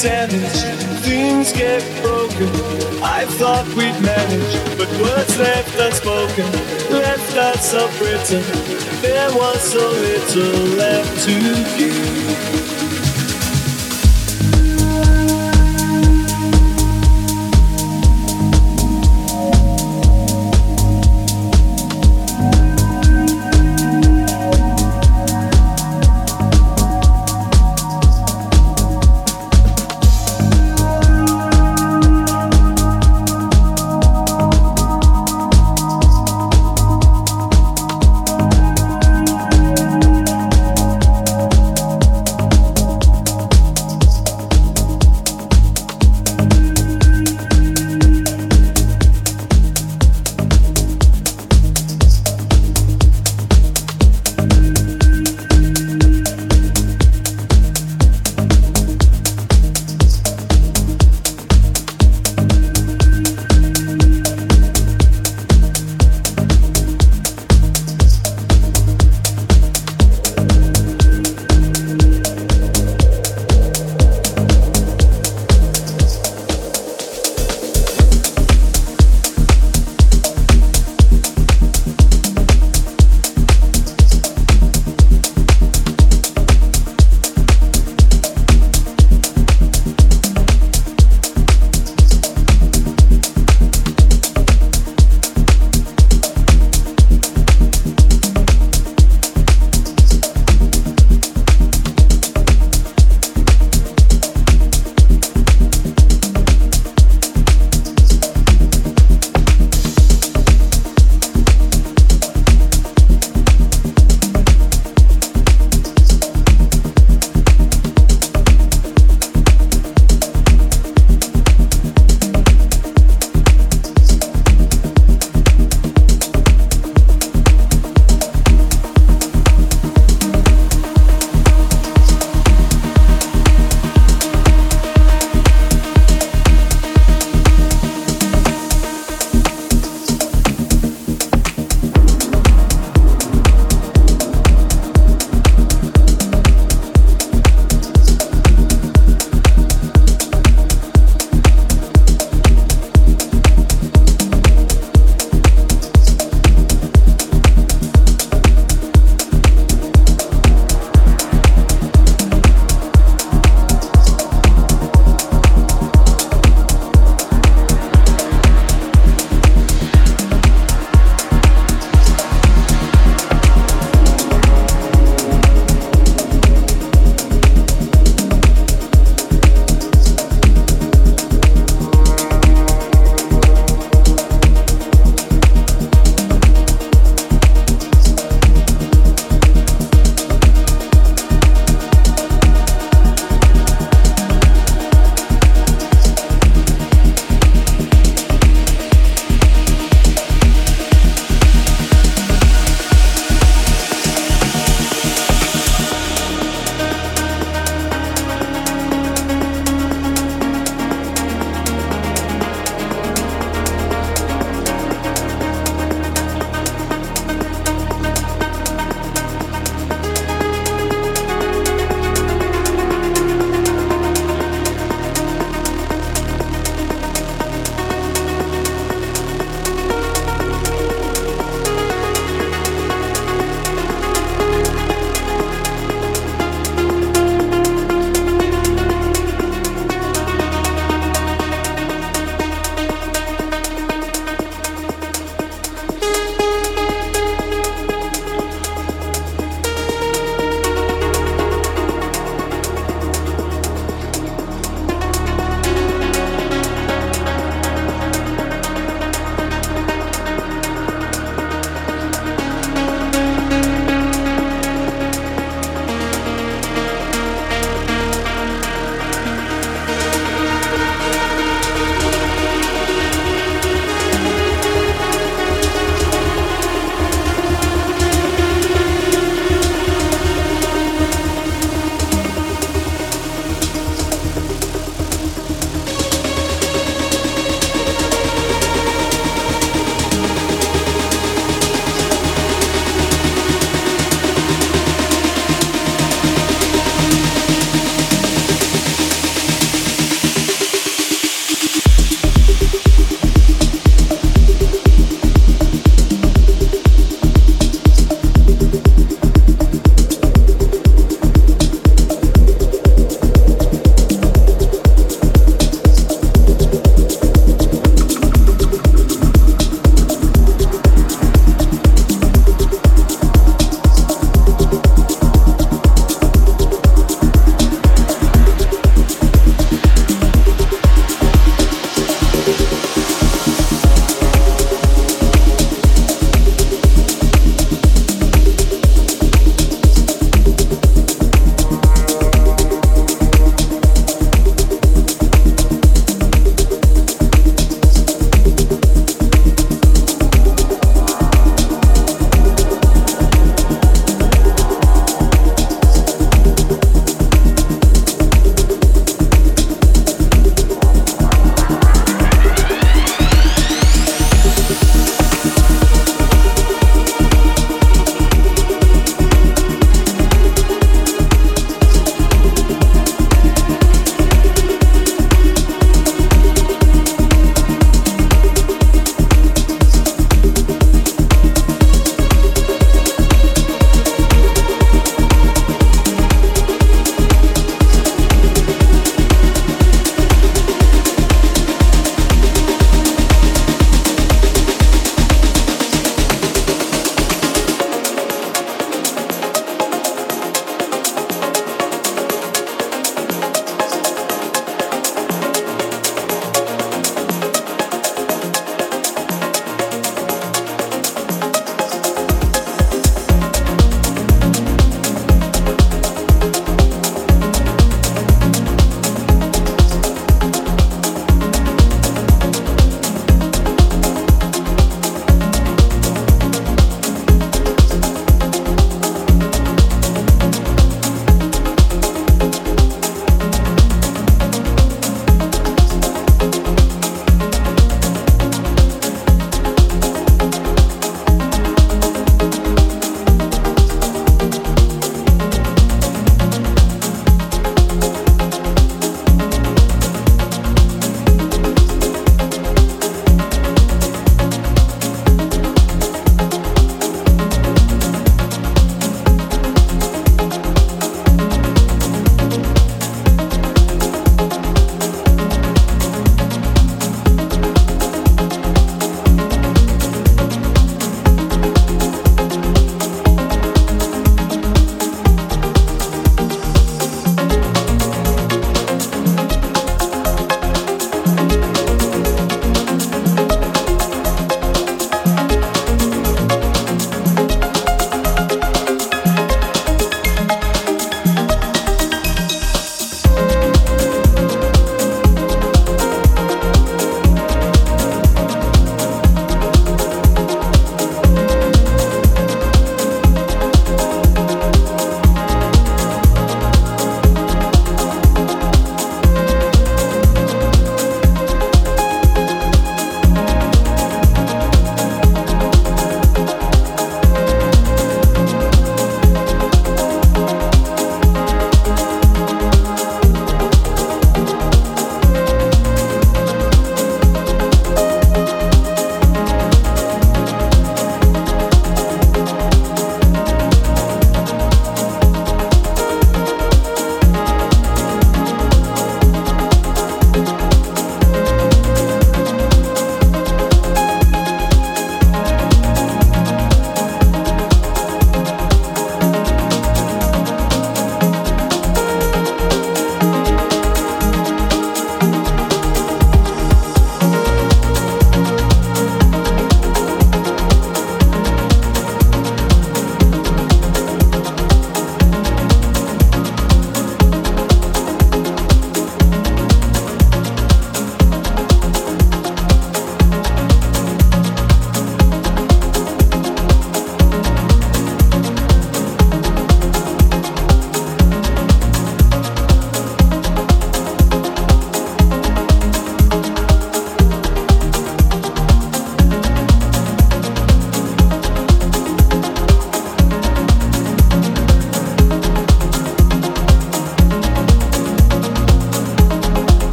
Damaged things get broken. I thought we'd manage, but words left unspoken, left us unwritten. There was so little left to give.